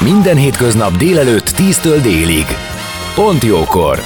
Minden hétköznap délelőtt 10-től délig. Pont jókor!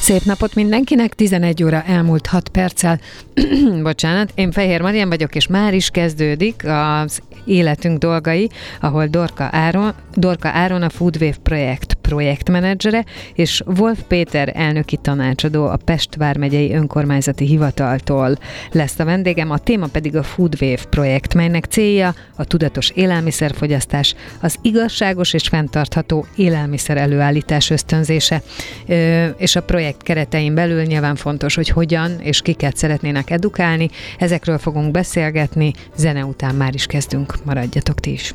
Szép napot mindenkinek, 11 óra elmúlt 6 perccel. Bocsánat, én Fehér Marian vagyok, és már is kezdődik az életünk dolgai, ahol Dorka Áron, Dorka Áron a Foodwave projekt projektmenedzsere, és Wolf Péter elnöki tanácsadó a Pest vármegyei önkormányzati hivataltól. Lesz a vendégem, a téma pedig a Foodwave projekt, melynek célja a tudatos élelmiszerfogyasztás, az igazságos és fenntartható élelmiszer előállítás ösztönzése, és a projekt keretein belül nyilván fontos, hogy hogyan és kiket szeretnének edukálni, ezekről fogunk beszélgetni, zene után már is kezdünk, maradjatok ti is.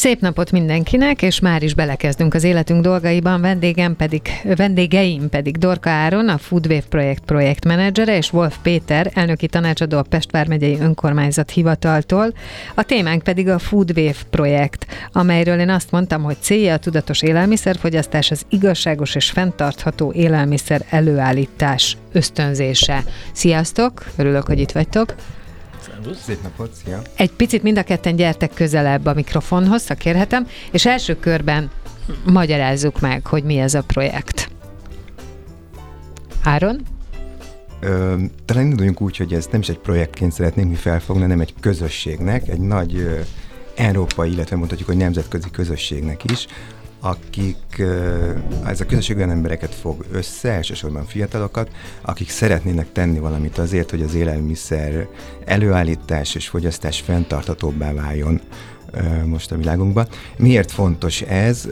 Szép napot mindenkinek, és már is belekezdünk az életünk dolgaiban. Vendégem pedig, vendégeim pedig Dorka Áron, a Foodwave projekt projektmenedzsere, és Wolf Péter, elnöki tanácsadó a Pest vármegyei önkormányzat hivataltól. A témánk pedig a Foodwave projekt, amelyről én azt mondtam, hogy célja a tudatos élelmiszerfogyasztás, az igazságos és fenntartható élelmiszer előállítás ösztönzése. Sziasztok, örülök, hogy itt vagytok. Szervusz. Szép napot, szia. Egy picit mind a ketten gyertek közelebb a mikrofonhoz, ha kérhetem, és első körben magyarázzuk meg, hogy mi ez a projekt. Áron? Ö, talán induljunk úgy, hogy ez nem is egy projektként szeretnénk mi felfogni, hanem egy közösségnek, egy nagy ö, európai, illetve mondhatjuk, hogy nemzetközi közösségnek is, akik, ez a közösség olyan embereket fog össze, elsősorban fiatalokat, akik szeretnének tenni valamit azért, hogy az élelmiszer előállítás és fogyasztás fenntarthatóbbá váljon most a világunkban. Miért fontos ez?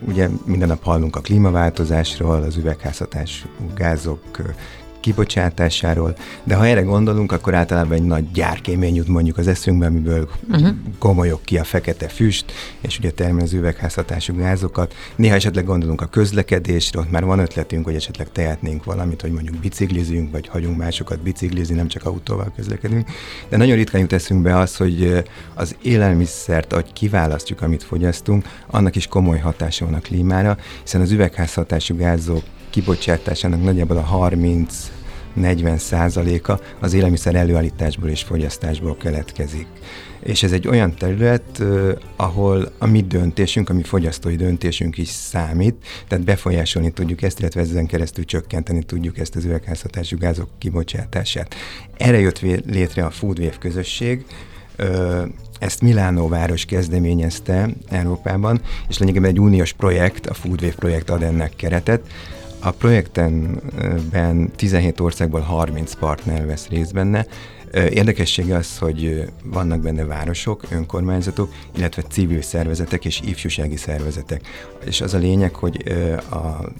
Ugye minden nap hallunk a klímaváltozásról, az üvegházhatású gázok kibocsátásáról, de ha erre gondolunk, akkor általában egy nagy gyárkémény jut mondjuk az eszünkbe, amiből uh-huh. gomolyok ki a fekete füst, és ugye termel az üvegházhatású gázokat. Néha esetleg gondolunk a közlekedésre, ott már van ötletünk, hogy esetleg tehetnénk valamit, hogy mondjuk biciklizünk, vagy hagyunk másokat biciklizni, nem csak autóval közlekedünk. De nagyon ritkán jut eszünkbe az, hogy az élelmiszert, ahogy kiválasztjuk, amit fogyasztunk, annak is komoly hatása van a klímára, hiszen az üvegházhatású gázok kibocsátásának nagyjából a 30 40 százaléka az élelmiszer előállításból és fogyasztásból keletkezik. És ez egy olyan terület, ahol a mi döntésünk, a mi fogyasztói döntésünk is számít, tehát befolyásolni tudjuk ezt, illetve ezen keresztül csökkenteni tudjuk ezt az üvegházhatású gázok kibocsátását. Erre jött létre a Foodwave közösség, ezt Milánó város kezdeményezte Európában, és lényegében egy uniós projekt, a Foodwave projekt ad ennek keretet, a projektenben 17 országból 30 partner vesz részt benne. Érdekessége az, hogy vannak benne városok, önkormányzatok, illetve civil szervezetek és ifjúsági szervezetek. És az a lényeg, hogy a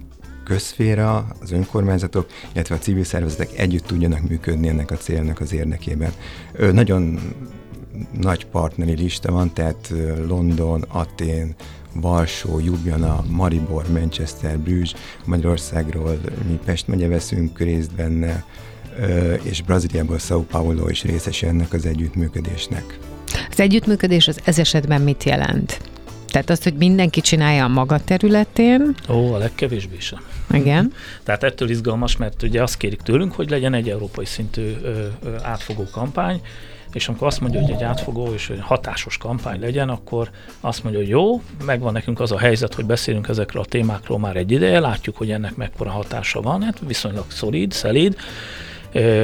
közféra, az önkormányzatok, illetve a civil szervezetek együtt tudjanak működni ennek a célnak az érdekében. Nagyon nagy partneri lista van, tehát London, Atén, Varsó, Ljubljana, Maribor, Manchester, Brüzs, Magyarországról mi Pest megye veszünk részt benne, és Brazíliából São Paulo is részes ennek az együttműködésnek. Az együttműködés az ez esetben mit jelent? Tehát azt, hogy mindenki csinálja a maga területén. Ó, a legkevésbé sem. Igen. Tehát ettől izgalmas, mert ugye azt kérik tőlünk, hogy legyen egy európai szintű ö, ö, átfogó kampány, és amikor azt mondja, hogy egy átfogó és egy hatásos kampány legyen, akkor azt mondja, hogy jó, megvan nekünk az a helyzet, hogy beszélünk ezekről a témákról már egy ideje, látjuk, hogy ennek mekkora hatása van, hát viszonylag szolid, szelíd,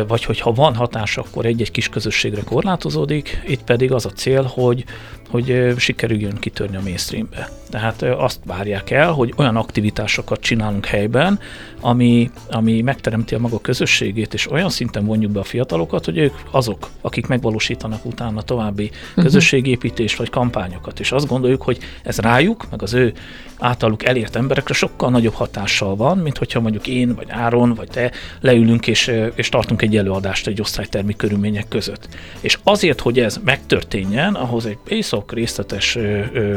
vagy hogyha van hatás, akkor egy-egy kis közösségre korlátozódik, itt pedig az a cél, hogy, hogy sikerüljön kitörni a mainstreambe. Tehát azt várják el, hogy olyan aktivitásokat csinálunk helyben, ami, ami megteremti a maga közösségét, és olyan szinten vonjuk be a fiatalokat, hogy ők azok, akik megvalósítanak utána további uh-huh. közösségépítést vagy kampányokat. És azt gondoljuk, hogy ez rájuk, meg az ő általuk elért emberekre sokkal nagyobb hatással van, mint hogyha mondjuk én, vagy Áron, vagy te leülünk és, és tartunk egy előadást egy osztálytermi körülmények között. És azért, hogy ez megtörténjen, ahhoz egy észak részletes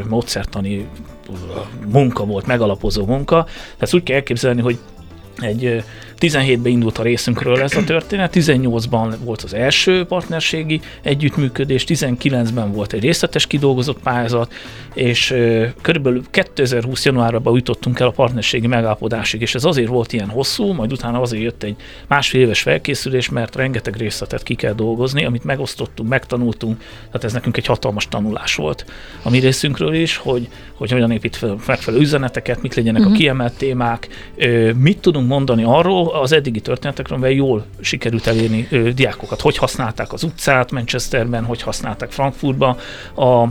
módszertani munka volt, megalapozó munka. Tehát úgy kell elképzelni, hogy egy 17-ben indult a részünkről ez a történet, 18-ban volt az első partnerségi együttműködés, 19-ben volt egy részletes kidolgozott pályázat, és körülbelül 2020 januárban jutottunk el a partnerségi megállapodásig, és ez azért volt ilyen hosszú, majd utána azért jött egy másfél éves felkészülés, mert rengeteg részletet ki kell dolgozni, amit megosztottunk, megtanultunk, tehát ez nekünk egy hatalmas tanulás volt a mi részünkről is, hogy, hogy hogyan épít fel megfelelő üzeneteket, mik legyenek uh-huh. a mhm. kiemelt témák, mit tudunk mondani arról, az eddigi történetekről, amivel jól sikerült elérni ö, diákokat. Hogy használták az utcát Manchesterben, hogy használták Frankfurtban a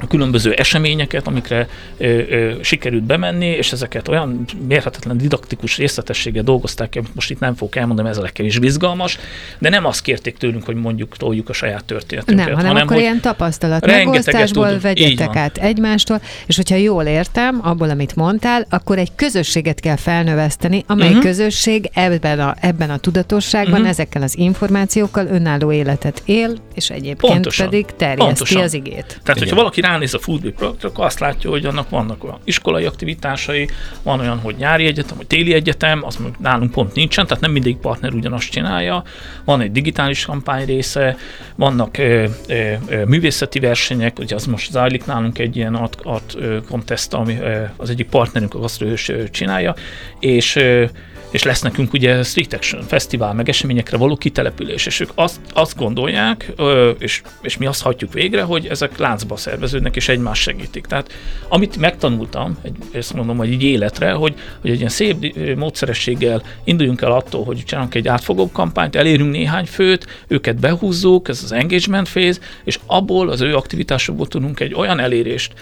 a különböző eseményeket, amikre ö, ö, sikerült bemenni, és ezeket olyan mérhetetlen didaktikus részletességgel dolgozták amit most itt nem fogok elmondani, ez a legkevésbé izgalmas, de nem azt kérték tőlünk, hogy mondjuk toljuk a saját történetünket. Nem, hanem, hanem akkor ilyen tapasztalat megosztásból vegyetek át egymástól, és hogyha jól értem, abból, amit mondtál, akkor egy közösséget kell felnöveszteni, amely uh-huh. közösség ebben a, ebben a tudatosságban, uh-huh. ezekkel az információkkal önálló életet él, és egyébként Pontosan. pedig terjeszti az igét. Tehát, Igen. hogyha valaki ránéz a Foodbee projektre, akkor azt látja, hogy annak vannak olyan iskolai aktivitásai, van olyan, hogy nyári egyetem, vagy téli egyetem, az nálunk pont nincsen, tehát nem mindig partner ugyanazt csinálja. Van egy digitális kampány része, vannak ö, ö, ö, művészeti versenyek, ugye az most zajlik nálunk egy ilyen art, art contest, ami ö, az egyik partnerünk a gasztrőhős csinálja, és ö, és lesz nekünk ugye Street Action fesztivál, meg eseményekre való kitelepülés, és ők azt, azt gondolják, és, és mi azt hagyjuk végre, hogy ezek láncba szerveződnek, és egymást segítik. Tehát amit megtanultam, ezt mondom, hogy egy életre, hogy, hogy egy ilyen szép módszerességgel induljunk el attól, hogy csinálunk egy átfogóbb kampányt, elérünk néhány főt, őket behúzzuk, ez az engagement phase, és abból az ő aktivitásokból tudunk egy olyan elérést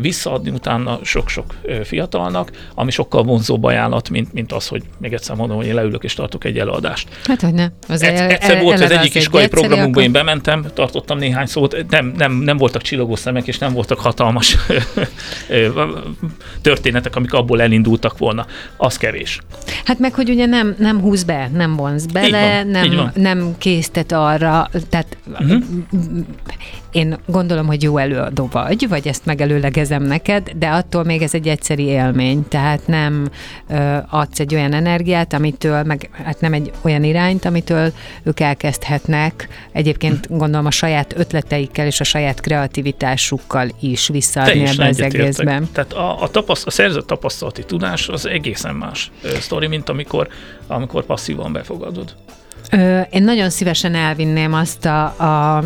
visszaadni utána sok-sok fiatalnak, ami sokkal vonzóbb ajánlat, mint, mint az, hogy még egyszer mondom, hogy én leülök és tartok egy előadást. Hát, hogy ne. Az Egy, egyszer el, volt az egyik iskolai programunkban, én bementem, tartottam néhány szót, nem, nem, nem voltak csillogó szemek, és nem voltak hatalmas történetek, amik abból elindultak volna. Az kevés. Hát meg, hogy ugye nem, nem húz be, nem vonz bele, van, nem, nem késztet arra, tehát uh-huh. Én gondolom, hogy jó előadó vagy, vagy ezt megelőlegezem neked, de attól még ez egy egyszeri élmény, tehát nem ö, adsz egy olyan energiát, amitől, meg hát nem egy olyan irányt, amitől ők elkezdhetnek egyébként gondolom a saját ötleteikkel és a saját kreativitásukkal is visszaadni ebben az egészben. Tehát a, a, tapaszt, a szerzett tapasztalati tudás az egészen más sztori, mint amikor, amikor passzívan befogadod. Én nagyon szívesen elvinném azt a, a,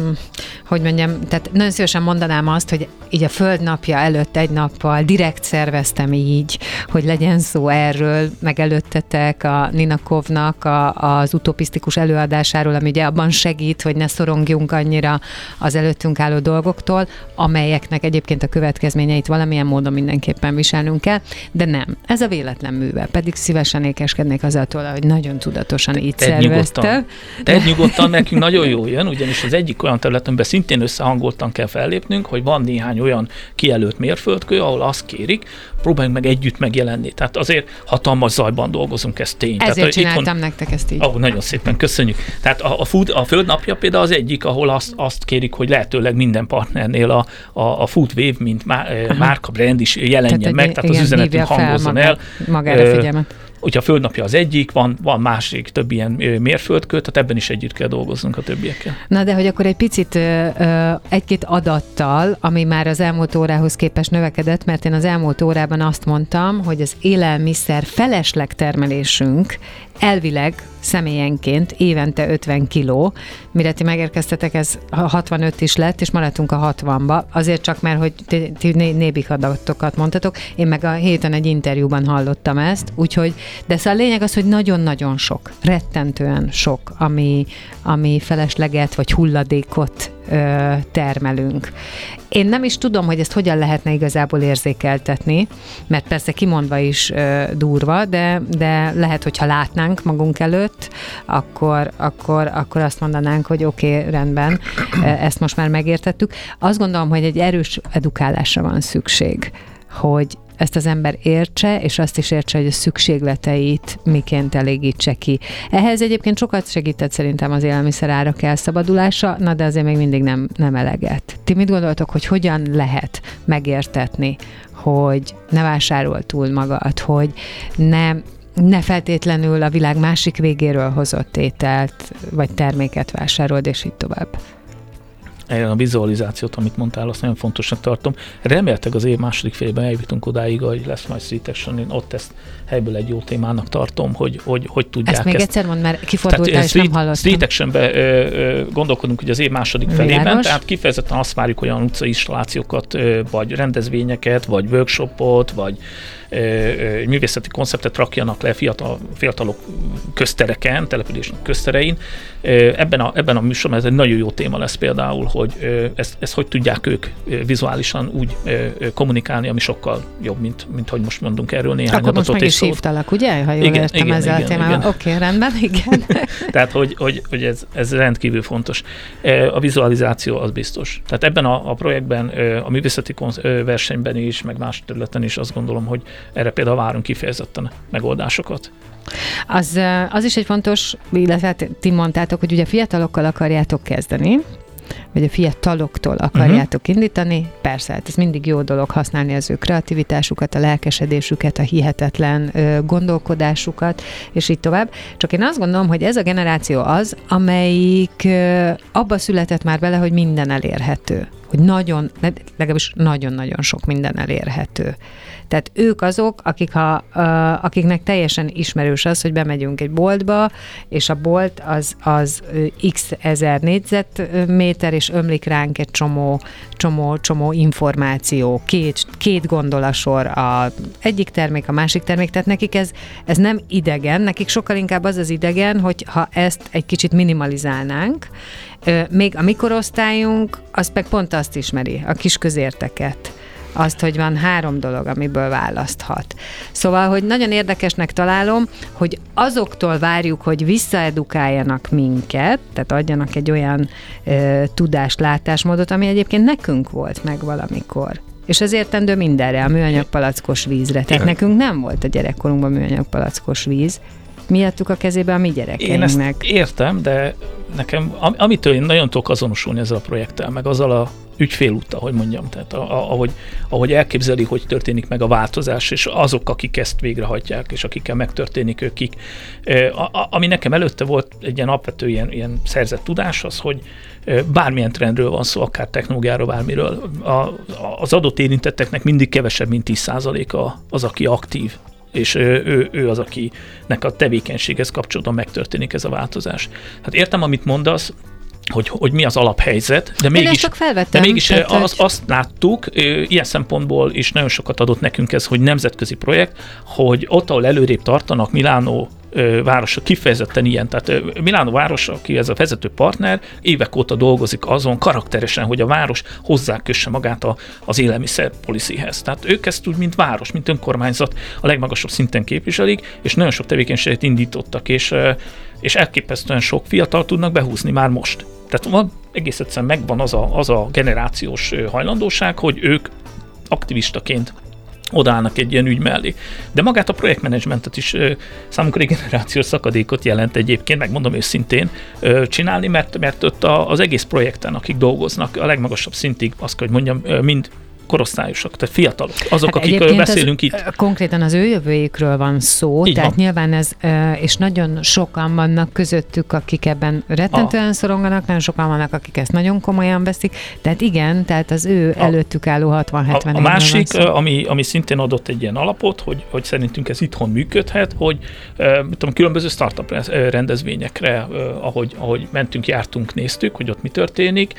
hogy mondjam, tehát nagyon szívesen mondanám azt, hogy így a földnapja előtt egy nappal direkt szerveztem így, hogy legyen szó erről, meg előttetek a Ninakovnak a, az utopisztikus előadásáról, ami ugye abban segít, hogy ne szorongjunk annyira az előttünk álló dolgoktól, amelyeknek egyébként a következményeit valamilyen módon mindenképpen viselnünk kell, de nem. Ez a véletlen műve, pedig szívesen ékeskednék azáltal, hogy nagyon tudatosan így szerveztem nyugodtan. Te nyugodtan, nekünk nagyon jó jön, ugyanis az egyik olyan területen szintén összehangoltan kell fellépnünk, hogy van néhány olyan kijelölt mérföldkő, ahol azt kérik, próbáljunk meg együtt megjelenni. Tehát azért hatalmas zajban dolgozunk, ez tény. Ezért Tehát, csináltam itthon, nektek ezt így. Oh, nagyon szépen, köszönjük. Tehát a, a, food, a Földnapja például az egyik, ahol azt, azt kérik, hogy lehetőleg minden partnernél a, a, a Food Wave, mint má, márka brand is jelenjen tehát meg, tehát az üzenetünk hangozzon el. Magára figyelmet Hogyha a földnapja az egyik, van, van másik több ilyen mérföldkő, tehát ebben is együtt kell dolgoznunk a többiekkel. Na de hogy akkor egy picit egy-két adattal, ami már az elmúlt órához képest növekedett, mert én az elmúlt órában azt mondtam, hogy az élelmiszer felesleg termelésünk elvileg személyenként évente 50 kiló. Mire ti megérkeztetek, ez 65 is lett, és maradtunk a 60-ba. Azért csak mert, hogy ti, ti nébik adatokat mondtatok. Én meg a héten egy interjúban hallottam ezt, úgyhogy, de szóval a lényeg az, hogy nagyon-nagyon sok, rettentően sok, ami, ami felesleget vagy hulladékot ö, termelünk. Én nem is tudom, hogy ezt hogyan lehetne igazából érzékeltetni, mert persze kimondva is ö, durva, de, de lehet, hogyha látnánk magunk előtt, akkor, akkor, akkor azt mondanánk, hogy oké, okay, rendben, ezt most már megértettük. Azt gondolom, hogy egy erős edukálásra van szükség, hogy ezt az ember értse, és azt is értse, hogy a szükségleteit miként elégítse ki. Ehhez egyébként sokat segített szerintem az élelmiszer árak elszabadulása, na de azért még mindig nem, nem eleget. Ti mit gondoltok, hogy hogyan lehet megértetni, hogy ne vásárol túl magad, hogy ne ne feltétlenül a világ másik végéről hozott ételt vagy terméket vásárold, és így tovább a vizualizációt, amit mondtál, azt nagyon fontosnak tartom. Reméltek az év második félben eljutunk odáig, hogy lesz majd Street Action, én ott ezt helyből egy jó témának tartom, hogy hogy, hogy tudják ezt. még ezt. egyszer mond, mert kifordultál, és street, nem hallottam. Street Action-be gondolkodunk hogy az év második Világos. felében, tehát kifejezetten azt várjuk olyan utcainstallációkat, vagy rendezvényeket, vagy workshopot, vagy művészeti konceptet rakjanak le fiatal, fiatalok köztereken, településnek közterein. Ebben a, ebben a műsorban ez egy nagyon jó téma lesz például, hogy ezt, ezt hogy tudják ők vizuálisan úgy kommunikálni, ami sokkal jobb, mint, mint hogy most mondunk erről néhány Akkor adatot most meg is hívtalak, ugye? Ha jól igen, értem igen, ezzel igen, a témával. Oké, okay, rendben, igen. Tehát, hogy, hogy, hogy ez, ez rendkívül fontos. A vizualizáció az biztos. Tehát ebben a, a projektben, a művészeti versenyben is, meg más területen is azt gondolom, hogy erre például várunk kifejezetten megoldásokat. Az, az is egy fontos, illetve hát ti mondtátok, hogy ugye fiatalokkal akarjátok kezdeni, vagy a fiataloktól akarjátok uh-huh. indítani, persze, hát ez mindig jó dolog használni az ő kreativitásukat, a lelkesedésüket, a hihetetlen ö, gondolkodásukat, és így tovább. Csak én azt gondolom, hogy ez a generáció az, amelyik ö, abba született már bele, hogy minden elérhető. Hogy nagyon, legalábbis nagyon-nagyon sok minden elérhető. Tehát ők azok, akik ha, akiknek teljesen ismerős az, hogy bemegyünk egy boltba, és a bolt az, az x ezer négyzetméter, és ömlik ránk egy csomó, csomó, csomó információ, két, két gondolasor a egyik termék, a másik termék, tehát nekik ez, ez nem idegen, nekik sokkal inkább az az idegen, hogy ha ezt egy kicsit minimalizálnánk, még a mikorosztályunk, az meg pont azt ismeri, a kis közérteket azt, hogy van három dolog, amiből választhat. Szóval, hogy nagyon érdekesnek találom, hogy azoktól várjuk, hogy visszaedukáljanak minket, tehát adjanak egy olyan ö, tudást, látásmódot, ami egyébként nekünk volt meg valamikor. És ez értendő mindenre, a műanyag palackos vízre. Tehát nekünk nem volt a gyerekkorunkban műanyag palackos víz, mi adtuk a kezébe a mi gyerekeinknek. Én értem, de nekem, amitől én nagyon tudok azonosulni ezzel a projekttel, meg azzal a ügyfélúttal, hogy mondjam, tehát ahogy, ahogy elképzeli, hogy történik meg a változás, és azok, akik ezt végrehajtják, és akikkel megtörténik őkik. Ami nekem előtte volt egy ilyen alapvető ilyen, ilyen szerzett tudás, az, hogy bármilyen trendről van szó, akár technológiáról, bármiről, az adott érintetteknek mindig kevesebb, mint 10%-a az, aki aktív és ő, ő, az, akinek a tevékenységhez kapcsolatban megtörténik ez a változás. Hát értem, amit mondasz, hogy, hogy mi az alaphelyzet, de mégis, csak de mégis tehát, az, azt láttuk, ilyen szempontból is nagyon sokat adott nekünk ez, hogy nemzetközi projekt, hogy ott, ahol előrébb tartanak, Milánó városa kifejezetten ilyen. Tehát Milánó város, aki ez a vezető partner, évek óta dolgozik azon karakteresen, hogy a város hozzákösse magát a, az élelmiszer policyhez. Tehát ők ezt úgy, mint város, mint önkormányzat a legmagasabb szinten képviselik, és nagyon sok tevékenységet indítottak, és, és elképesztően sok fiatal tudnak behúzni már most. Tehát van, egész egyszerűen megvan az a, az a generációs hajlandóság, hogy ők aktivistaként odállnak egy ilyen ügy mellé. De magát a projektmenedzsmentet is számunkra egy generációs szakadékot jelent egyébként, megmondom őszintén, csinálni, mert, mert ott az egész projekten, akik dolgoznak, a legmagasabb szintig, azt kell, hogy mondjam, mind korosztályosak, tehát fiatalok, azok, Hát akik egyébként beszélünk az, itt. Konkrétan az ő jövőjükről van szó, Így tehát van. nyilván ez, és nagyon sokan vannak közöttük, akik ebben rettentően szoronganak, nagyon sokan vannak, akik ezt nagyon komolyan veszik, tehát igen, tehát az ő A- előttük álló 60-70 A, a másik, ami, ami szintén adott egy ilyen alapot, hogy, hogy szerintünk ez itthon működhet, hogy tudom, különböző startup rendezvényekre, ahogy, ahogy mentünk, jártunk, néztük, hogy ott mi történik.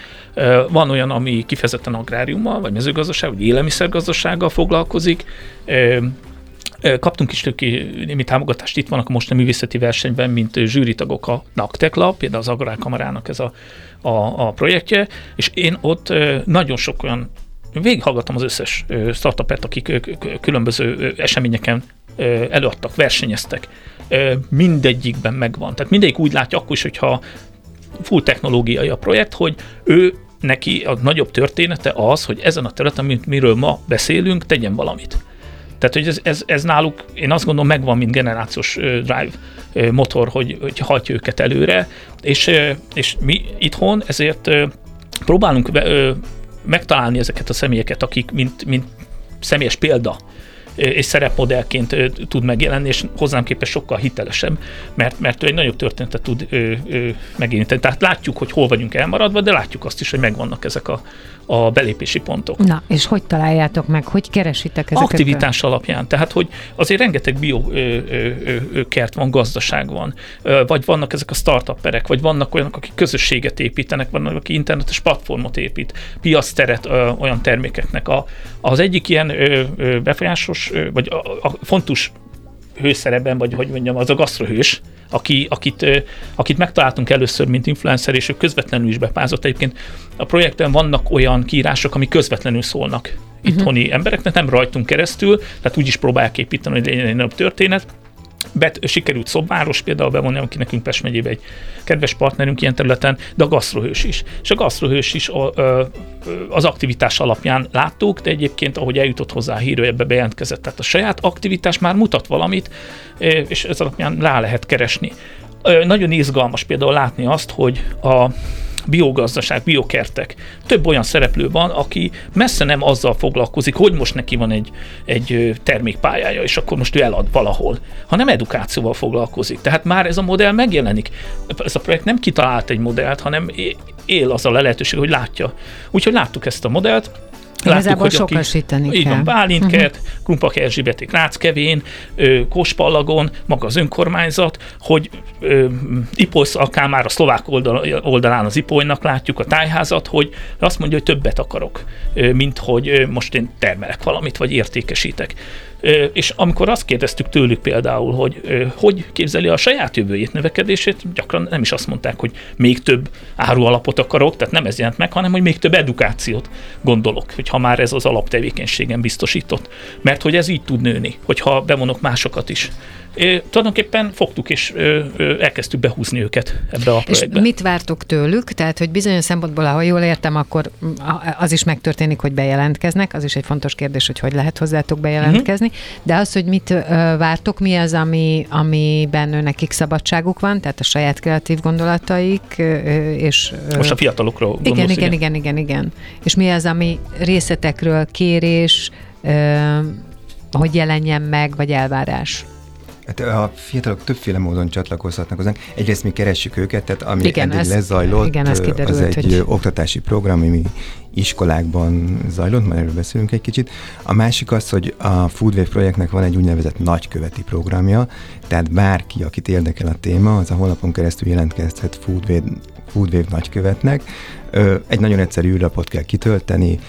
Van olyan, ami kifejezetten agráriummal, vagy mezőgazdaság, vagy élelmiszergazdasággal foglalkozik. Kaptunk is tőle némi támogatást, itt vannak most a művészeti versenyben, mint zsűritagok a NACTEC Lab, például az Agrárkamarának ez a, a, a projektje, és én ott nagyon sok olyan végighallgattam az összes startupet, akik különböző eseményeken előadtak, versenyeztek. Mindegyikben megvan. Tehát mindegyik úgy látja akkor is, hogyha full technológiai a projekt, hogy ő neki a nagyobb története az, hogy ezen a területen, mint miről ma beszélünk, tegyen valamit. Tehát, hogy ez, ez, ez náluk, én azt gondolom, megvan, mint generációs drive motor, hogy, hogy hajtja őket előre, és, és mi itthon ezért próbálunk megtalálni ezeket a személyeket, akik mint, mint személyes példa és szerepmodellként tud megjelenni, és hozzám képest sokkal hitelesebb, mert, mert ő egy nagyobb történetet tud megérinteni. Tehát látjuk, hogy hol vagyunk elmaradva, de látjuk azt is, hogy megvannak ezek a, a belépési pontok. Na, és hogy találjátok meg, hogy keresitek ezeket? Aktivitás alapján. Tehát, hogy azért rengeteg bio ö, ö, ö, kert van, gazdaság van, vagy vannak ezek a startupperek, vagy vannak olyanok, akik közösséget építenek, vannak, aki internetes platformot épít, piacteret ö, olyan termékeknek. A, az egyik ilyen ö, ö, befolyásos, vagy a, a fontos hőszerepben, vagy hogy mondjam, az a gasztrohős, aki, akit, akit megtaláltunk először, mint influencer, és ő közvetlenül is bepázott. Egyébként a projektben vannak olyan kiírások, ami közvetlenül szólnak itthoni uh-huh. embereknek, nem rajtunk keresztül, tehát úgy is próbálják építeni, hogy legyen egy nagyobb történet. Bet, sikerült Szobváros például bevonni, aki nekünk Pest megyében egy kedves partnerünk ilyen területen, de a gasztrohős is. És a gasztrohős is a, ö, az aktivitás alapján láttuk, de egyébként, ahogy eljutott hozzá a hír, ebbe bejelentkezett. Tehát a saját aktivitás már mutat valamit, és ez alapján rá lehet keresni. Nagyon izgalmas például látni azt, hogy a biogazdaság, biokertek. Több olyan szereplő van, aki messze nem azzal foglalkozik, hogy most neki van egy, egy termékpályája, és akkor most ő elad valahol, hanem edukációval foglalkozik. Tehát már ez a modell megjelenik. Ez a projekt nem kitalált egy modellt, hanem él az a lehetőség, hogy látja. Úgyhogy láttuk ezt a modellt, Igazából hogy sokasítani így kell. van, Bálintkert, uh-huh. Krumpak Erzsébeték Ráckevén, Kospallagon, maga az önkormányzat, hogy ö, Ipolsz, akár már a szlovák oldal, oldalán az Ipolynak látjuk a tájházat, hogy azt mondja, hogy többet akarok, ö, mint hogy ö, most én termelek valamit, vagy értékesítek. És amikor azt kérdeztük tőlük például, hogy hogy képzeli a saját jövőjét, növekedését, gyakran nem is azt mondták, hogy még több árualapot akarok, tehát nem ez jelent meg, hanem hogy még több edukációt gondolok, hogyha már ez az alaptevékenységem biztosított. Mert hogy ez így tud nőni, hogyha bevonok másokat is. É, tulajdonképpen fogtuk és ö, ö, elkezdtük behúzni őket ebbe a És projektbe. mit vártok tőlük? Tehát, hogy bizonyos szempontból, ha jól értem, akkor az is megtörténik, hogy bejelentkeznek. Az is egy fontos kérdés, hogy hogy lehet hozzátok bejelentkezni. Mhm. De az, hogy mit ö, vártok, mi az, ami, amiben nekik szabadságuk van, tehát a saját kreatív gondolataik, ö, ö, és... ö, Most a fiatalokról gondolsz, igen, igen, igen, igen, igen. És mi az, ami részletekről kérés, ö, hogy jelenjen meg, vagy elvárás? Hát a fiatalok többféle módon csatlakozhatnak hozzánk. Egyrészt mi keressük őket, tehát ami Igen, eddig ez- lezajlott, igen, ez kiderült, az egy hogy- oktatási program, ami iskolákban zajlott, majd erről beszélünk egy kicsit. A másik az, hogy a Foodwave projektnek van egy úgynevezett nagyköveti programja, tehát bárki, akit érdekel a téma, az a honlapon keresztül jelentkezhet Foodwave, Foodwave nagykövetnek. Egy nagyon egyszerű űrlapot kell kitölteni,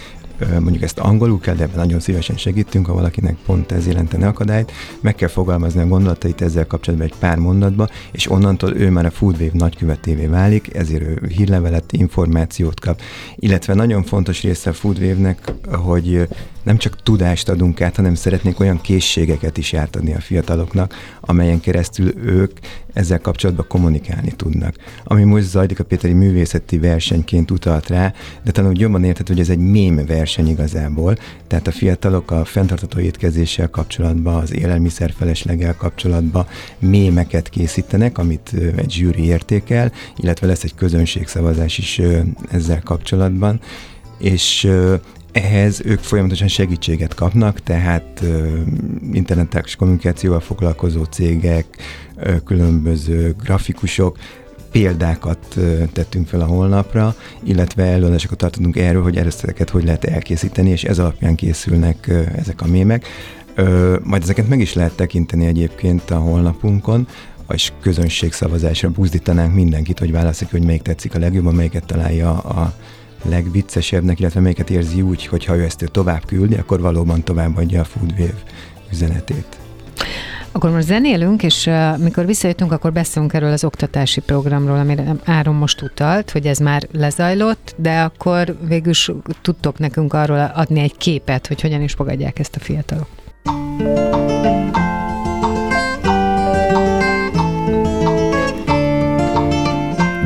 mondjuk ezt angolul kell, de nagyon szívesen segítünk, ha valakinek pont ez jelentene akadályt. Meg kell fogalmazni a gondolatait ezzel kapcsolatban egy pár mondatba, és onnantól ő már a Foodwave nagykövetévé válik, ezért ő hírlevelet, információt kap. Illetve nagyon fontos része a Foodwave-nek, hogy nem csak tudást adunk át, hanem szeretnénk olyan készségeket is átadni a fiataloknak, amelyen keresztül ők ezzel kapcsolatban kommunikálni tudnak. Ami most zajlik, a Péteri művészeti versenyként utalt rá, de talán úgy jobban érthető, hogy ez egy mém verseny igazából, tehát a fiatalok a fenntartható étkezéssel kapcsolatban, az élelmiszer felesleggel kapcsolatban mémeket készítenek, amit egy zsűri értékel, illetve lesz egy közönségszavazás is ezzel kapcsolatban, és ehhez ők folyamatosan segítséget kapnak, tehát internetes kommunikációval foglalkozó cégek, különböző grafikusok, példákat tettünk fel a honlapra, illetve előadásokat tartottunk erről, hogy erőszteket hogy lehet elkészíteni, és ez alapján készülnek ezek a mémek. Majd ezeket meg is lehet tekinteni egyébként a honlapunkon, és közönségszavazásra buzdítanánk mindenkit, hogy válaszik, hogy melyik tetszik a legjobban, melyiket találja a legviccesebbnek, illetve melyiket érzi úgy, hogy ha ő ezt ő tovább küldi, akkor valóban továbbadja a Foodwave üzenetét. Akkor most zenélünk, és uh, mikor visszajöttünk, akkor beszélünk erről az oktatási programról, amire Áron most utalt, hogy ez már lezajlott, de akkor végül is tudtok nekünk arról adni egy képet, hogy hogyan is fogadják ezt a fiatalok.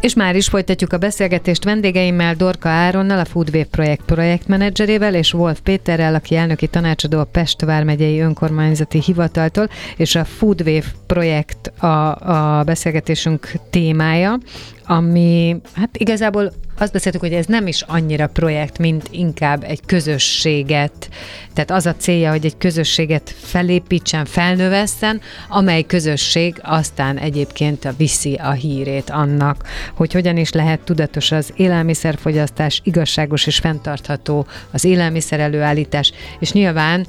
És már is folytatjuk a beszélgetést vendégeimmel, Dorka Áronnal, a Foodwave projekt projektmenedzserével, és Wolf Péterrel, aki elnöki tanácsadó a Pest vármegyei önkormányzati hivataltól, és a Foodwave projekt a, a beszélgetésünk témája, ami hát igazából azt beszéltük, hogy ez nem is annyira projekt, mint inkább egy közösséget. Tehát az a célja, hogy egy közösséget felépítsen, felnövesszen, amely közösség aztán egyébként viszi a hírét annak, hogy hogyan is lehet tudatos az élelmiszerfogyasztás, igazságos és fenntartható az élelmiszer előállítás, és nyilván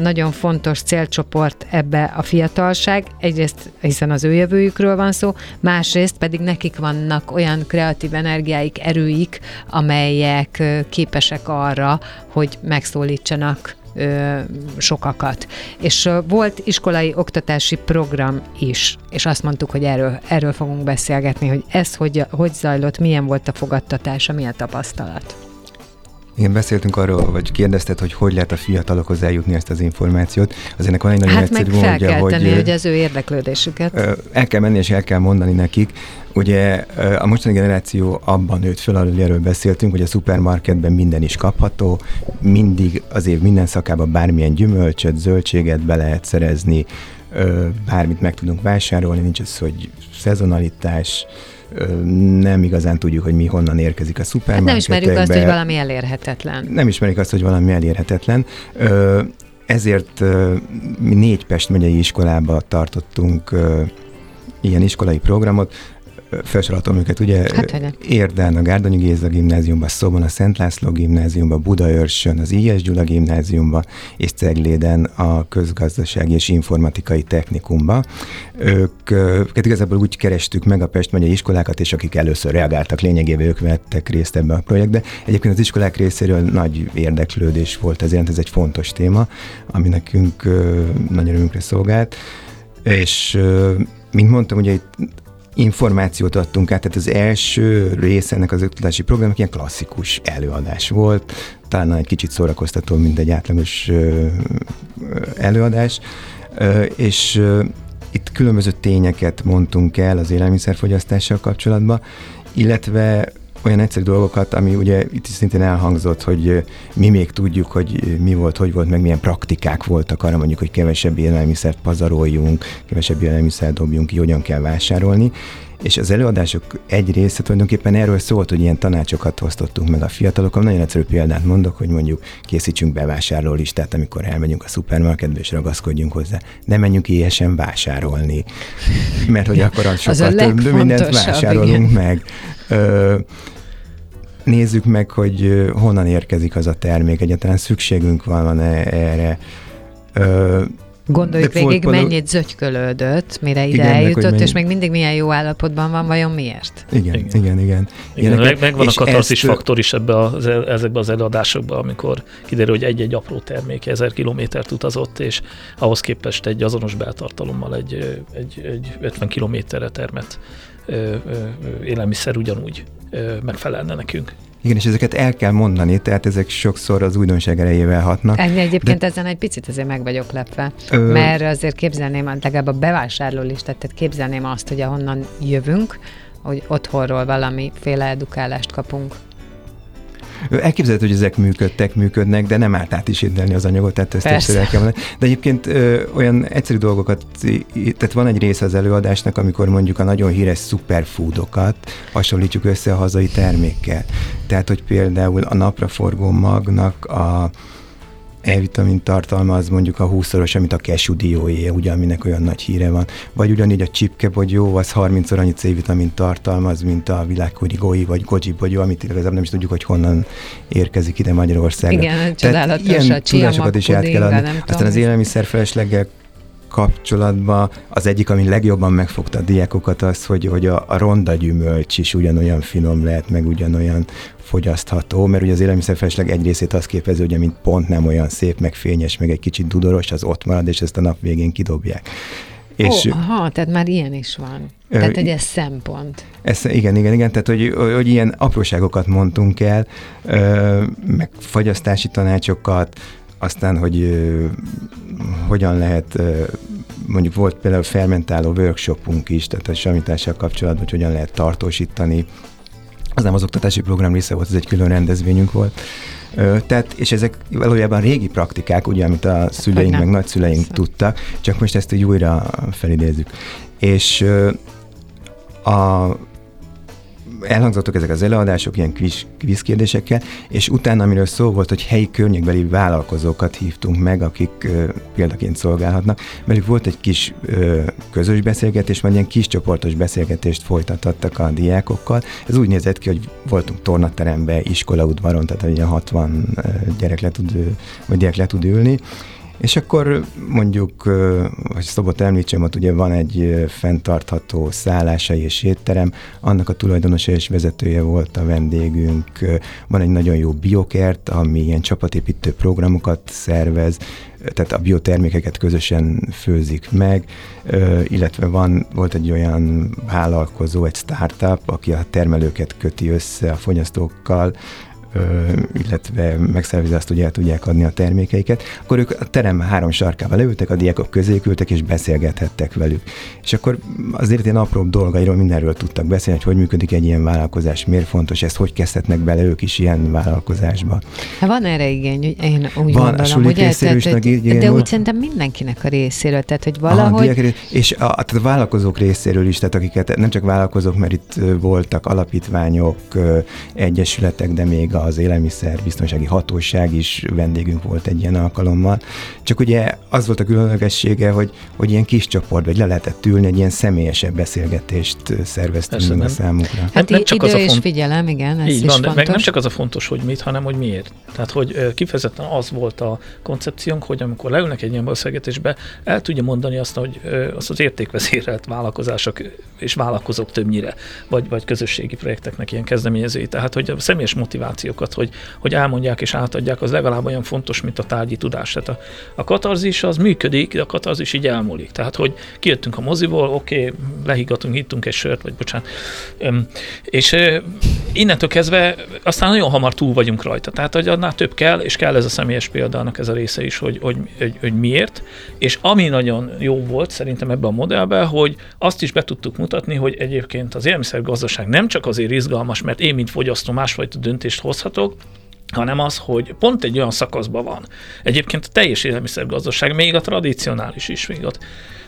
nagyon fontos célcsoport ebbe a fiatalság, egyrészt hiszen az ő jövőjükről van szó, másrészt pedig nekik vannak olyan kreatív energiáik, erő erőik, amelyek képesek arra, hogy megszólítsanak sokakat. És volt iskolai oktatási program is, és azt mondtuk, hogy erről, erről fogunk beszélgetni, hogy ez hogy, hogy zajlott, milyen volt a fogadtatása, milyen tapasztalat. Igen, beszéltünk arról, vagy kérdezted, hogy hogy lehet a fiatalokhoz eljutni ezt az információt. Az ennek van egy nagyon hát egyszerű meg fel módja, kell hogy, tenni, hogy az ő érdeklődésüket. El kell menni és el kell mondani nekik. Ugye a mostani generáció abban nőtt fel, hogy erről beszéltünk, hogy a szupermarketben minden is kapható, mindig az év minden szakában bármilyen gyümölcsöt, zöldséget be lehet szerezni, bármit meg tudunk vásárolni, nincs az, hogy szezonalitás, nem igazán tudjuk, hogy mi honnan érkezik a szupermarketekbe. Hát nem ismerjük azt, hogy valami elérhetetlen. Nem ismerjük azt, hogy valami elérhetetlen. Ezért mi négy Pest megyei iskolába tartottunk ilyen iskolai programot, felsorolhatom őket, ugye hát, Érdán, a Gárdonyi Géza gimnáziumban, Szobon, a Szent László gimnáziumban, Budaörsön, az I.S. Gyula gimnáziumban, és Cegléden a közgazdasági és informatikai technikumba. Ők, őket igazából úgy kerestük meg a Pest megyei iskolákat, és akik először reagáltak, lényegében ők vettek részt ebbe a projektbe. Egyébként az iskolák részéről nagy érdeklődés volt ezért, ez egy fontos téma, ami nekünk nagy örömünkre szolgált. És mint mondtam, ugye itt információt adtunk át, tehát az első része ennek az oktatási programnak ilyen klasszikus előadás volt, talán egy kicsit szórakoztató, mint egy átlagos előadás, és itt különböző tényeket mondtunk el az élelmiszerfogyasztással kapcsolatban, illetve olyan egyszerű dolgokat, ami ugye itt szintén elhangzott, hogy mi még tudjuk, hogy mi volt, hogy volt, meg milyen praktikák voltak arra mondjuk, hogy kevesebb élelmiszert pazaroljunk, kevesebb élelmiszert dobjunk ki, hogyan kell vásárolni. És az előadások egy része tulajdonképpen erről szólt, hogy ilyen tanácsokat osztottunk meg a fiatalokon. Nagyon egyszerű példát mondok, hogy mondjuk készítsünk bevásárló listát, amikor elmegyünk a szupermarketbe és ragaszkodjunk hozzá. Ne menjünk éjesen vásárolni, mert hogy akkor az sokkal az több mindent vásárolunk igen. meg. Ö, nézzük meg, hogy honnan érkezik az a termék, egyáltalán szükségünk van erre. Ö, Gondoljuk De végig, például... mennyit zögykölődött, mire ide igen, eljutott, meg, és még mindig milyen jó állapotban van, vajon miért? Igen, igen, igen. igen. igen meg, megvan a katarzis ezt... faktor is ebbe az, ezekbe az előadásokban, amikor kiderül, hogy egy-egy apró termék ezer kilométert utazott, és ahhoz képest egy azonos beltartalommal egy, egy, egy 50 kilométerre termett élelmiszer ugyanúgy megfelelne nekünk. Igen, és ezeket el kell mondani, tehát ezek sokszor az újdonság erejével hatnak. Ennyi egyébként de... ezen egy picit azért meg vagyok lepve, Ö... mert azért képzelném, legalább a bevásárló listát, tehát képzelném azt, hogy ahonnan jövünk, hogy otthonról valamiféle edukállást kapunk. Elképzelhető, hogy ezek működtek, működnek, de nem állt át is az anyagot, tehát ezt többször el kell mondani. De egyébként ö, olyan egyszerű dolgokat, tehát van egy része az előadásnak, amikor mondjuk a nagyon híres superfoodokat hasonlítjuk össze a hazai termékkel. Tehát, hogy például a napraforgó magnak a E-vitamin tartalmaz mondjuk a 20-szoros, amit a cashew dióé, ugye, aminek olyan nagy híre van. Vagy ugyanígy a csipkebogyó, az 30-szor annyi C-vitamin tartalmaz, mint a világkori goi vagy goji bogyó, amit igazából nem is tudjuk, hogy honnan érkezik ide Magyarországra. Igen, csodálatos ilyen a tudásokat is át kell adni. Aztán az élelmiszerfelesleggel kapcsolatban az egyik, ami legjobban megfogta a diákokat az, hogy, hogy a, a ronda gyümölcs is ugyanolyan finom lehet, meg ugyanolyan fogyasztható, mert ugye az élelmiszerfelesleg egy részét azt képezi, hogy mint pont nem olyan szép, meg fényes, meg egy kicsit dudoros, az ott marad, és ezt a nap végén kidobják. És, oh, aha, tehát már ilyen is van. Ö, tehát, hogy ez szempont. Ez, igen, igen, igen, tehát, hogy, hogy ilyen apróságokat mondtunk el, ö, meg fagyasztási tanácsokat, aztán, hogy ö, hogyan lehet, ö, mondjuk volt például fermentáló workshopunk is, tehát a samítással kapcsolatban, hogy hogyan lehet tartósítani az nem az oktatási program része volt, ez egy külön rendezvényünk volt. Tehát, és ezek valójában régi praktikák, ugye, amit a szüleink meg nagyszüleink Szó. tudtak, csak most ezt így újra felidézzük. És a elhangzottak ezek az előadások ilyen kvíz, kvíz kérdésekkel, és utána, amiről szó volt, hogy helyi környékbeli vállalkozókat hívtunk meg, akik ö, példaként szolgálhatnak. Velük volt egy kis ö, közös beszélgetés, majd ilyen kis csoportos beszélgetést folytattak a diákokkal. Ez úgy nézett ki, hogy voltunk tornaterembe, iskolaudvaron, tehát egy 60 gyerek le tud, vagy diák le tud ülni, és akkor mondjuk, hogy Szobot említsem, ott ugye van egy fenntartható szállásai és étterem, annak a tulajdonosa és vezetője volt a vendégünk, van egy nagyon jó biokert, ami ilyen csapatépítő programokat szervez, tehát a biotermékeket közösen főzik meg, illetve van, volt egy olyan vállalkozó, egy startup, aki a termelőket köti össze a fogyasztókkal, illetve megszervezni azt, hogy el tudják adni a termékeiket, akkor ők a terem három sarkába leültek, a diákok közé ültek, és beszélgethettek velük. És akkor azért ilyen apróbb dolgairól mindenről tudtak beszélni, hogy hogy működik egy ilyen vállalkozás, miért fontos ezt, hogy kezdhetnek bele ők is ilyen vállalkozásba. Hát van erre igény, hogy én úgy van, gondolom, hogy tehát, tehát, igény de úgy szerintem mindenkinek a részéről, tehát hogy valahogy... Aha, és a, tehát a vállalkozók részéről is, tehát akiket nem csak vállalkozók, mert itt voltak alapítványok, egyesületek, de még a az élelmiszer biztonsági hatóság is vendégünk volt egy ilyen alkalommal. Csak ugye az volt a különlegessége, hogy, hogy ilyen kis csoport, vagy le lehetett ülni, egy ilyen személyesebb beszélgetést szerveztünk a számukra. Hát nem, nem csak idő az a font... és figyelem, igen, ez Így is van, fontos. meg nem csak az a fontos, hogy mit, hanem hogy miért. Tehát, hogy kifejezetten az volt a koncepciónk, hogy amikor leülnek egy ilyen beszélgetésbe, el tudja mondani azt, hogy az az értékvezérelt vállalkozások és vállalkozók többnyire, vagy, vagy közösségi projekteknek ilyen kezdeményezői. Tehát, hogy a személyes motiváció információkat, hogy, hogy elmondják és átadják, az legalább olyan fontos, mint a tárgyi tudás. Tehát a, a katarzis az működik, de a katarzis így elmúlik. Tehát, hogy kijöttünk a moziból, oké, okay, lehiggatunk, ittunk egy sört, vagy bocsánat, öm, és innentől kezdve aztán nagyon hamar túl vagyunk rajta. Tehát, hogy annál több kell, és kell ez a személyes példának ez a része is, hogy, hogy, hogy, hogy miért. És ami nagyon jó volt szerintem ebben a modellben, hogy azt is be tudtuk mutatni, hogy egyébként az élelmiszergazdaság nem csak azért izgalmas, mert én, mint fogyasztó, másfajta döntést hozhatok, hanem az, hogy pont egy olyan szakaszban van. Egyébként a teljes élelmiszergazdaság, még a tradicionális is, még ott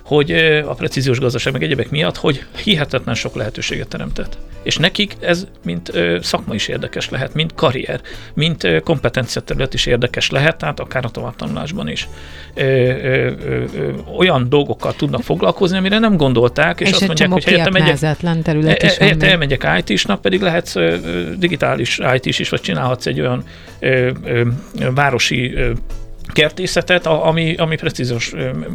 hogy a precíziós gazdaság meg egyebek miatt, hogy hihetetlen sok lehetőséget teremtett. És nekik ez mint szakma is érdekes lehet, mint karrier, mint kompetencia terület is érdekes lehet, tehát akár a továbbtanulásban is. Olyan dolgokkal tudnak foglalkozni, amire nem gondolták, és, és azt mondják, hogy helyette megyek, terület is helyette elmegyek IT-snak, pedig lehetsz digitális IT-s is, vagy csinálhatsz egy olyan városi kertészetet, ami, ami precízos,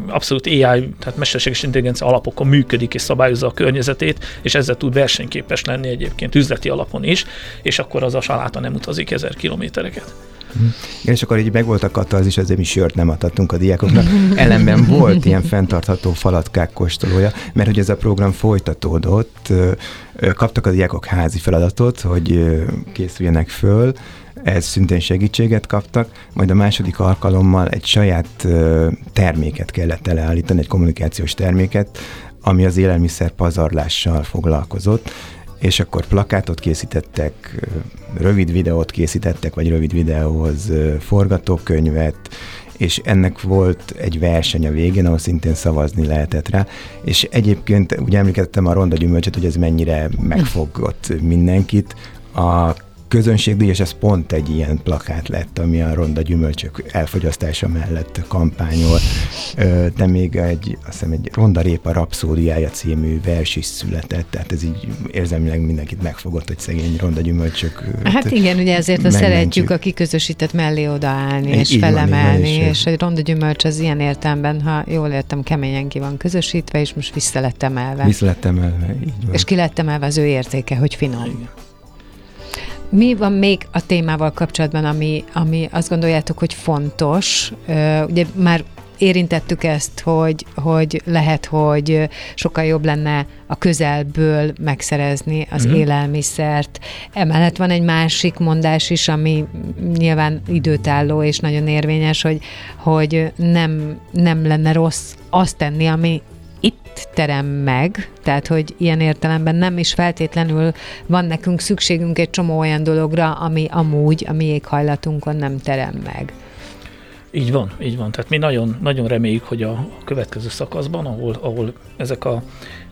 abszolút AI, tehát mesterséges intelligencia alapokon működik és szabályozza a környezetét, és ezzel tud versenyképes lenni egyébként üzleti alapon is, és akkor az a saláta nem utazik ezer kilométereket. Igen, és akkor így meg volt a katarzis, ezért mi sört nem adhattunk a diákoknak. Ellenben volt ilyen fenntartható falatkák kóstolója, mert hogy ez a program folytatódott, kaptak a diákok házi feladatot, hogy készüljenek föl, ez szintén segítséget kaptak, majd a második alkalommal egy saját terméket kellett eleállítani, egy kommunikációs terméket, ami az élelmiszer pazarlással foglalkozott, és akkor plakátot készítettek, rövid videót készítettek, vagy rövid videóhoz forgatókönyvet, és ennek volt egy verseny a végén, ahol szintén szavazni lehetett rá, és egyébként ugye emlékeztem a ronda gyümölcsöt, hogy ez mennyire megfogott mindenkit, a közönségdíj, és ez pont egy ilyen plakát lett, ami a ronda gyümölcsök elfogyasztása mellett kampányol. De még egy, azt hiszem, egy ronda répa rapszódiája című vers is született, tehát ez így érzelmileg mindenkit megfogott, hogy szegény ronda gyümölcsök. Hát igen, ugye ezért a szeretjük a kiközösített mellé odaállni és így felemelni, van, és egy ronda gyümölcs az ilyen értelemben, ha jól értem, keményen ki van közösítve, és most vissza lett emelve. Vissza lett emelve, így van. És ki lett emelve az ő értéke, hogy finom. Igen. Mi van még a témával kapcsolatban, ami, ami azt gondoljátok, hogy fontos? Ugye már érintettük ezt, hogy, hogy lehet, hogy sokkal jobb lenne a közelből megszerezni az mm-hmm. élelmiszert. Emellett van egy másik mondás is, ami nyilván időtálló és nagyon érvényes, hogy, hogy nem, nem lenne rossz azt tenni, ami itt terem meg, tehát hogy ilyen értelemben nem is feltétlenül van nekünk szükségünk egy csomó olyan dologra, ami amúgy a mi éghajlatunkon nem terem meg. Így van, így van. Tehát mi nagyon, nagyon reméljük, hogy a következő szakaszban, ahol, ahol ezek a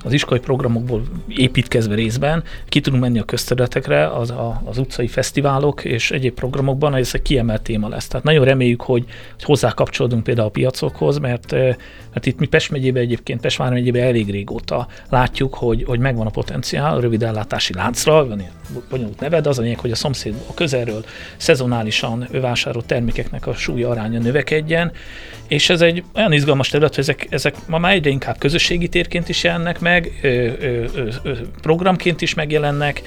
az iskolai programokból építkezve részben ki tudunk menni a közterületekre, az, a, az utcai fesztiválok és egyéb programokban, ez egy kiemelt téma lesz. Tehát nagyon reméljük, hogy, hogy kapcsolódunk például a piacokhoz, mert, mert itt mi Pest megyében egyébként, Pest megyében elég régóta látjuk, hogy, hogy megvan a potenciál a rövid ellátási láncra, van ilyen bonyolult neved, az a lényeg, hogy a szomszéd a közelről szezonálisan vásárolt termékeknek a súlya aránya növekedjen, és ez egy olyan izgalmas terület, hogy ezek, ezek ma már egyre inkább közösségi térként is jelennek meg, programként is megjelennek,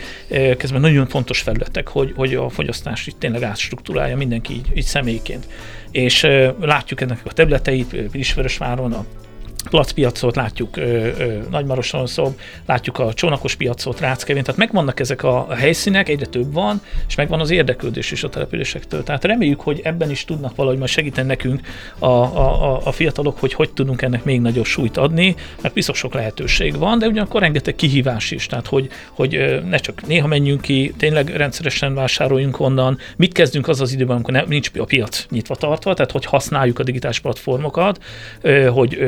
közben nagyon fontos felületek, hogy, hogy a fogyasztás itt tényleg átstruktúrálja mindenki így, így személyként. És látjuk ennek a területeit, Pilisvörösváron, a placpiacot, látjuk ö, ö, Nagymaroson szó, látjuk a csónakos piacot, Ráckevén, tehát megvannak ezek a, helyszínek, egyre több van, és megvan az érdeklődés is a településektől. Tehát reméljük, hogy ebben is tudnak valahogy majd segíteni nekünk a, a, a fiatalok, hogy hogy tudunk ennek még nagyobb súlyt adni, mert biztos sok lehetőség van, de ugyanakkor rengeteg kihívás is, tehát hogy, hogy ne csak néha menjünk ki, tényleg rendszeresen vásároljunk onnan, mit kezdünk az az időben, amikor nincs a piac nyitva tartva, tehát hogy használjuk a digitális platformokat, hogy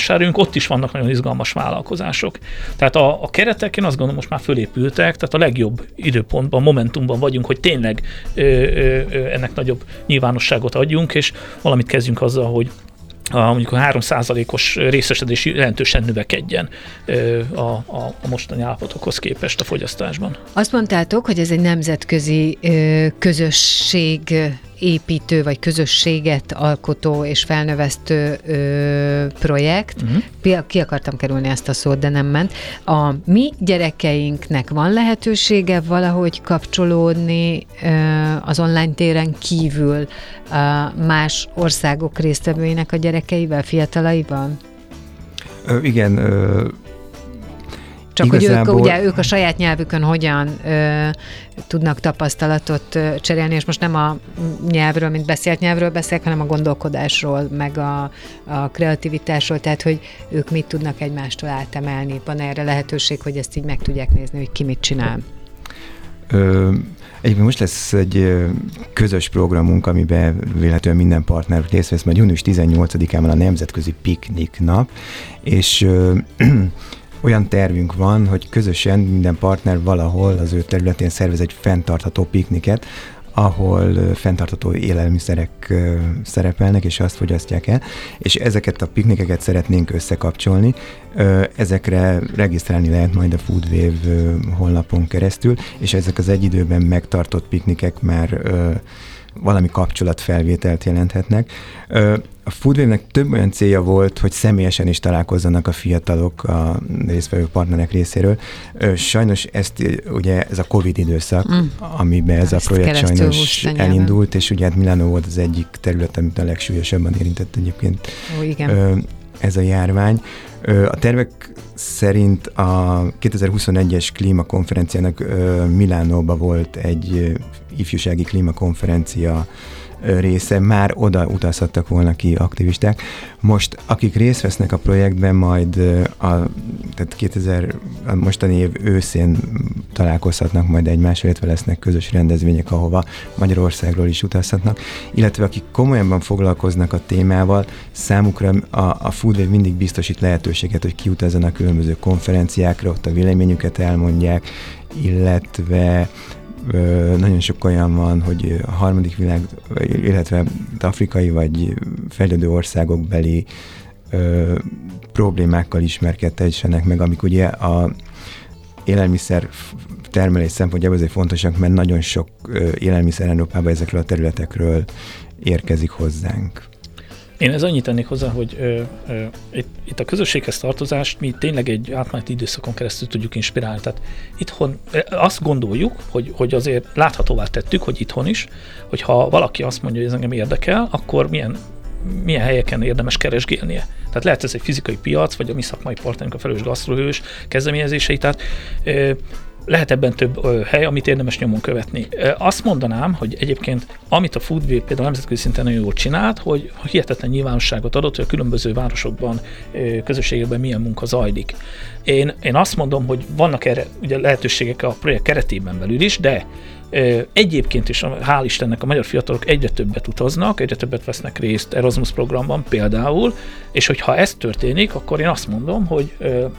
vásároljunk, ott is vannak nagyon izgalmas vállalkozások. Tehát a, a keretek, én azt gondolom, most már fölépültek, tehát a legjobb időpontban, momentumban vagyunk, hogy tényleg ö, ö, ö, ennek nagyobb nyilvánosságot adjunk, és valamit kezdjünk azzal, hogy a, mondjuk a 3%-os részesedés jelentősen növekedjen a, a, a mostani állapotokhoz képest a fogyasztásban. Azt mondtátok, hogy ez egy nemzetközi közösség építő vagy közösséget alkotó és felnövesztő ö, projekt. Uh-huh. Ki akartam kerülni ezt a szót, de nem ment. A mi gyerekeinknek van lehetősége valahogy kapcsolódni ö, az online téren kívül ö, más országok résztvevőinek a gyerekeivel, fiatalaival? Ö, igen, ö, csak Igazából... hogy ők, ugye, ők a saját nyelvükön hogyan ö, tudnak tapasztalatot ö, cserélni, és most nem a nyelvről, mint beszélt nyelvről beszélek, hanem a gondolkodásról, meg a, a kreativitásról, tehát hogy ők mit tudnak egymástól átemelni. Van erre lehetőség, hogy ezt így meg tudják nézni, hogy ki mit csinál? Ö, Egyébként most lesz egy közös programunk, amiben véletlenül minden partner részt vesz, majd június 18-án van a Nemzetközi Piknik Nap, és olyan tervünk van, hogy közösen minden partner valahol az ő területén szervez egy fenntartható pikniket, ahol fenntartható élelmiszerek szerepelnek, és azt fogyasztják el, és ezeket a piknikeket szeretnénk összekapcsolni. Ezekre regisztrálni lehet majd a Foodwave honlapon keresztül, és ezek az egy időben megtartott piknikek már valami kapcsolatfelvételt jelenthetnek. A Foodwave-nek több olyan célja volt, hogy személyesen is találkozzanak a fiatalok a résztvevő partnerek részéről. Sajnos ezt ugye ez a Covid időszak, mm. amiben ez ezt a projekt sajnos elindult, és ugye hát Milano volt az egyik terület, amit a legsúlyosabban érintett egyébként Ó, igen. ez a járvány. A tervek szerint a 2021-es klímakonferenciának Milánóban volt egy ifjúsági klímakonferencia része, már oda utazhattak volna ki aktivisták. Most, akik részt vesznek a projektben, majd a, tehát 2000, a mostani év őszén találkozhatnak majd egymás, illetve lesznek közös rendezvények, ahova Magyarországról is utazhatnak, illetve akik komolyan foglalkoznak a témával, számukra a, a Foodwave mindig biztosít lehetőséget, hogy kiutazzanak különböző konferenciákra, ott a véleményüket elmondják, illetve nagyon sok olyan van, hogy a harmadik világ, illetve afrikai vagy fejlődő országok beli ö, problémákkal ismerkedhessenek meg, amik ugye a élelmiszer termelés szempontjából azért fontosak, mert nagyon sok élelmiszer Európában ezekről a területekről érkezik hozzánk. Én ez annyit tennék hozzá, hogy ö, ö, itt, itt a közösséghez tartozást mi tényleg egy átmeneti időszakon keresztül tudjuk inspirálni. Tehát itthon azt gondoljuk, hogy, hogy azért láthatóvá tettük, hogy itthon is, hogy ha valaki azt mondja, hogy ez engem érdekel, akkor milyen milyen helyeken érdemes keresgélnie. Tehát lehet ez egy fizikai piac, vagy a mi szakmai partnerünk a felelős gasztrohős kezdeményezései, tehát ö, lehet ebben több ö, hely, amit érdemes nyomon követni. Ö, azt mondanám, hogy egyébként amit a Foodway például nemzetközi szinten nagyon jól csinált, hogy hihetetlen nyilvánosságot adott, hogy a különböző városokban, ö, közösségekben milyen munka zajlik. Én, én azt mondom, hogy vannak erre ugye lehetőségek a projekt keretében belül is, de Egyébként is, hál' Istennek a magyar fiatalok egyre többet utaznak, egyre többet vesznek részt Erasmus programban például, és hogyha ez történik, akkor én azt mondom, hogy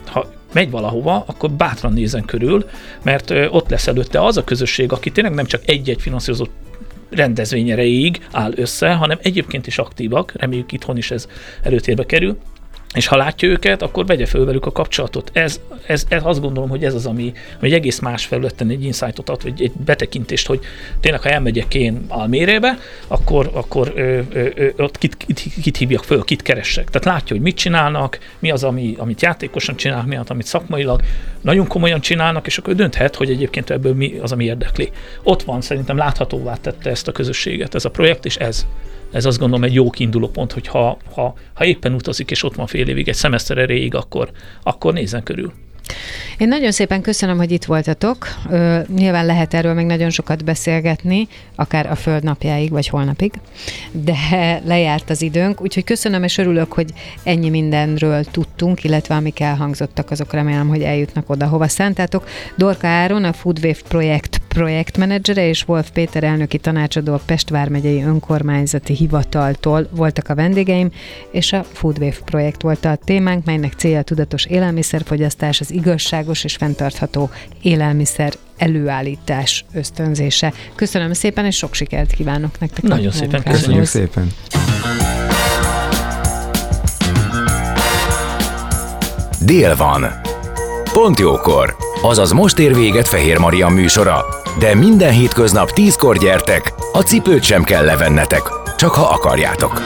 ha megy valahova, akkor bátran nézen körül, mert ott lesz előtte az a közösség, aki tényleg nem csak egy-egy finanszírozott rendezvény áll össze, hanem egyébként is aktívak, reméljük itthon is ez előtérbe kerül, és ha látja őket, akkor vegye föl velük a kapcsolatot. Ez, ez, ez azt gondolom, hogy ez az, ami, ami egy egész más felületen egy insightot ad, vagy egy betekintést, hogy tényleg, ha elmegyek én Almérébe, akkor, akkor ö, ö, ö, ott kit, kit, kit hívjak föl, kit keressek. Tehát látja, hogy mit csinálnak, mi az, ami, amit játékosan csinálnak, mi az, amit szakmailag nagyon komolyan csinálnak, és akkor dönthet, hogy egyébként ebből mi az, ami érdekli. Ott van, szerintem láthatóvá tette ezt a közösséget, ez a projekt, és ez ez azt gondolom egy jó kiinduló pont, hogy ha, ha, ha éppen utazik, és ott van fél évig, egy szemeszter erejéig, akkor, akkor nézzen körül. Én nagyon szépen köszönöm, hogy itt voltatok. Ö, nyilván lehet erről még nagyon sokat beszélgetni, akár a Föld napjáig, vagy holnapig, de lejárt az időnk, úgyhogy köszönöm, és örülök, hogy ennyi mindenről tudtunk, illetve amik elhangzottak, azok remélem, hogy eljutnak oda, hova szántátok. Dorka Áron, a Foodwave projekt projektmenedzsere, és Wolf Péter elnöki tanácsadó a Pest vármegyei önkormányzati hivataltól voltak a vendégeim, és a Foodwave projekt volt a témánk, melynek célja tudatos élelmiszerfogyasztás, az igazságos és fenntartható élelmiszer előállítás ösztönzése. Köszönöm szépen, és sok sikert kívánok nektek. Nagyon szépen köszönjük szépen. Dél van. Pont jókor. Azaz most ér véget Fehér Maria műsora. De minden hétköznap tízkor gyertek, a cipőt sem kell levennetek, csak ha akarjátok.